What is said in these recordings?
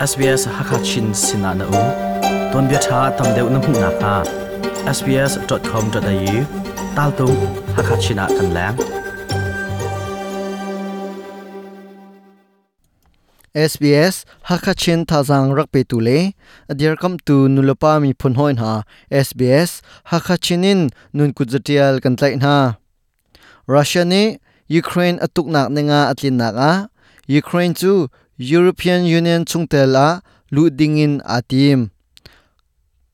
SBS Hakachin Sinana U. Ton bia tha tam deuh na hmu na kha sbs.com.au tal tu Hakachina kan lang. SBS Hakachin thazang rakpe tu le. Adir kam tu nulapa mi phun hoin ha SBS Hakachinin nun kujatial kan tlai na. Russia ni Ukraine atuk nak Nga atlin nak a. Ukraine chu European Union chungtel a lu dingin atim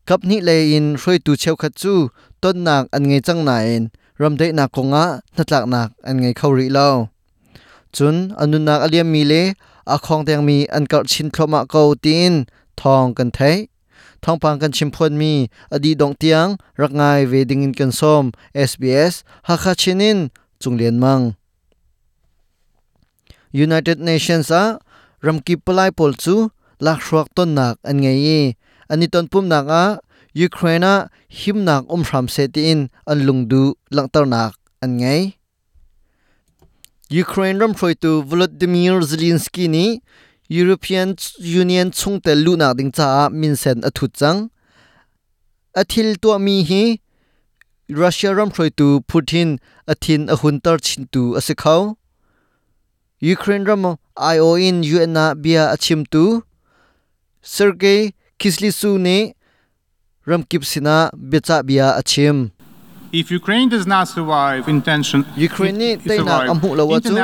kap ni le in roi tu cheu khat chu ton nak an ngei chang na in ram dei na ko nga natlak nak an ngei khori lo. Chun, anun nak aliam mi le, a khong teng mi an kar chin thloma ko tin, thong kan thai thong pang kan chimphon mi adi dong tiang, rak ngai ve dingin kan som SBS ha kha chinin chunglen mang. United Nations a ramki palai pol chu lak shruak ton nak an ngei ani ton pum nak a Ukraine him nak um ram se ti in an lungdu langtar nak an ngei Ukraine ram phroi tu Volodymyr Zelensky ni European Union chung te lu nak ding cha min sen a thu chang athil to mi hi Russia ram phroi tu Putin athin a hun tar chin tu asikhau Ukraine ram IO in UN na bia achim tu Sergei Kislytsu ne ram kipsina becha bia achim If Ukraine does not survive intention Ukraine nak survive, amhu lawa chu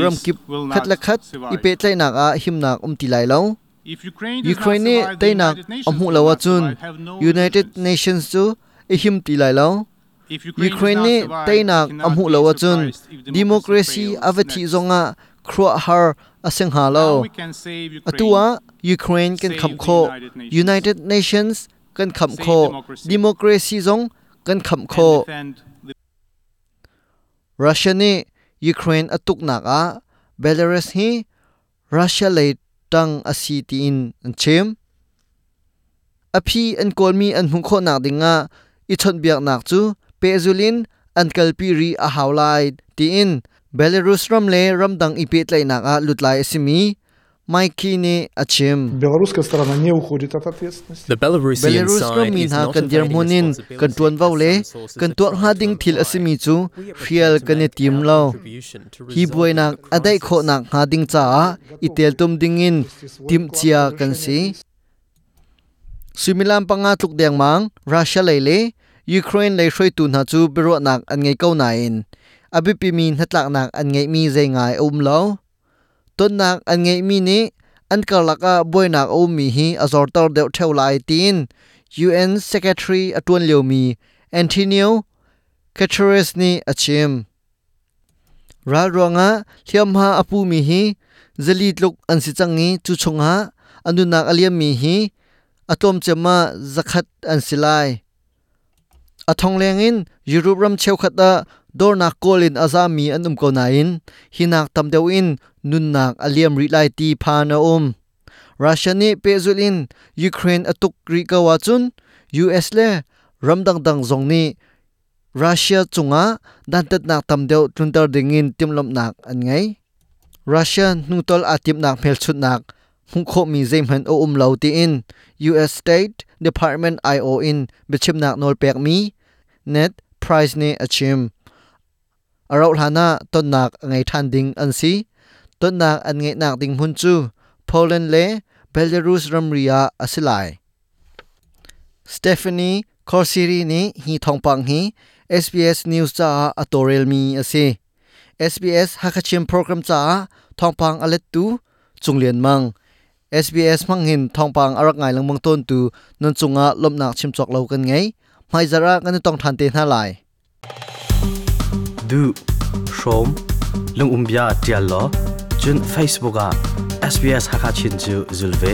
ram kip will khat ipe tlai nak a him nak um ti lai lo If Ukraine United Nations amhu lawa chun United. Nations chu i him ti lai lo If Ukraine, nak cannot amhu lawa chun democracy next. zonga khro har aseng ha lo atua Ukraine kan kham kho. United Nations, kan kham kho. democracy, zong kan kham kho. Russia ni Ukraine atuk nak a. Belarus hi Russia le tang asi ti in an chem. Aphi an kolmi an hung kho nak dinga i chon biak nak chu. Pezulin an kalpi ri a hawlai ti in Belarus ram le ram dang i pe tlai nak a lutlai asimi Mikey ni achim Белорусская сторона не уходит от ответственности. The Belarusian Belarus ram side min is ha not kan dir evading munin responsibility kan tuan vau le for some sources kan of tuak ha truth ding to thil imply. asimi chu We are hrial prepared to kan ne make tim our lo contribution to hi resolving buainak the adai crisis. kho nak ha ding cha itel tum dingin tim chia kan si Sumilam panga tluk deng mang Russia leile Ukraine le hroi tu na chu biro nak an ngei ko na in abi pi min nak an ngei mi zai ngai um lo. Ton nak an ngei mi ni, an karlaka boy nak um mi hi azor tor deu theu lai tin. UN Secretary atun leo mi, Antonio Guterres ni achim. Ra ronga thiam ha apu mi hi zali tluk an si changi chu chunga anu nak aliam mi hi, atom chema zakhat an silai athong lengin europe ram cheu khata dor nak kolin azami an um ko na in hinak tam deu in nun nak aliam ri lai ti pha na um russia ni pezulin ukraine atuk ri ka wa chun us le ram dang dang zong ni Russia chunga dan tat nak tam deu tluntar dingin timlom nak an ngai Russia nutol atim nak phel chut nak hungkho mi zeim han o um lo ti in US State Department IO in bichim nak nol pek mi net price ne achim อเราหานาต้นนักไงทันดิงอันซีต้นนักอันไงนักดิงมุนจูโปแลนด์เลเบลารุสรัมเรียอสิไลสเตฟานีคอร์ซิรีนี่ฮีทองปังฮี SBS News จ้าอัตเรลมีอาศัย SBS ฮักชิมโปรแกรมจ้าทองปังอเลตูจงเลียนมัง SBS มังหินทองปังอรักไงลังมังต้นตูนันจงอาลมนักชิมจอกเลากันไงไม่จาระกันต้องทันเตนหาลาย du shom lung umbia tial lo chun Facebook a SBS Hakachin chu zulve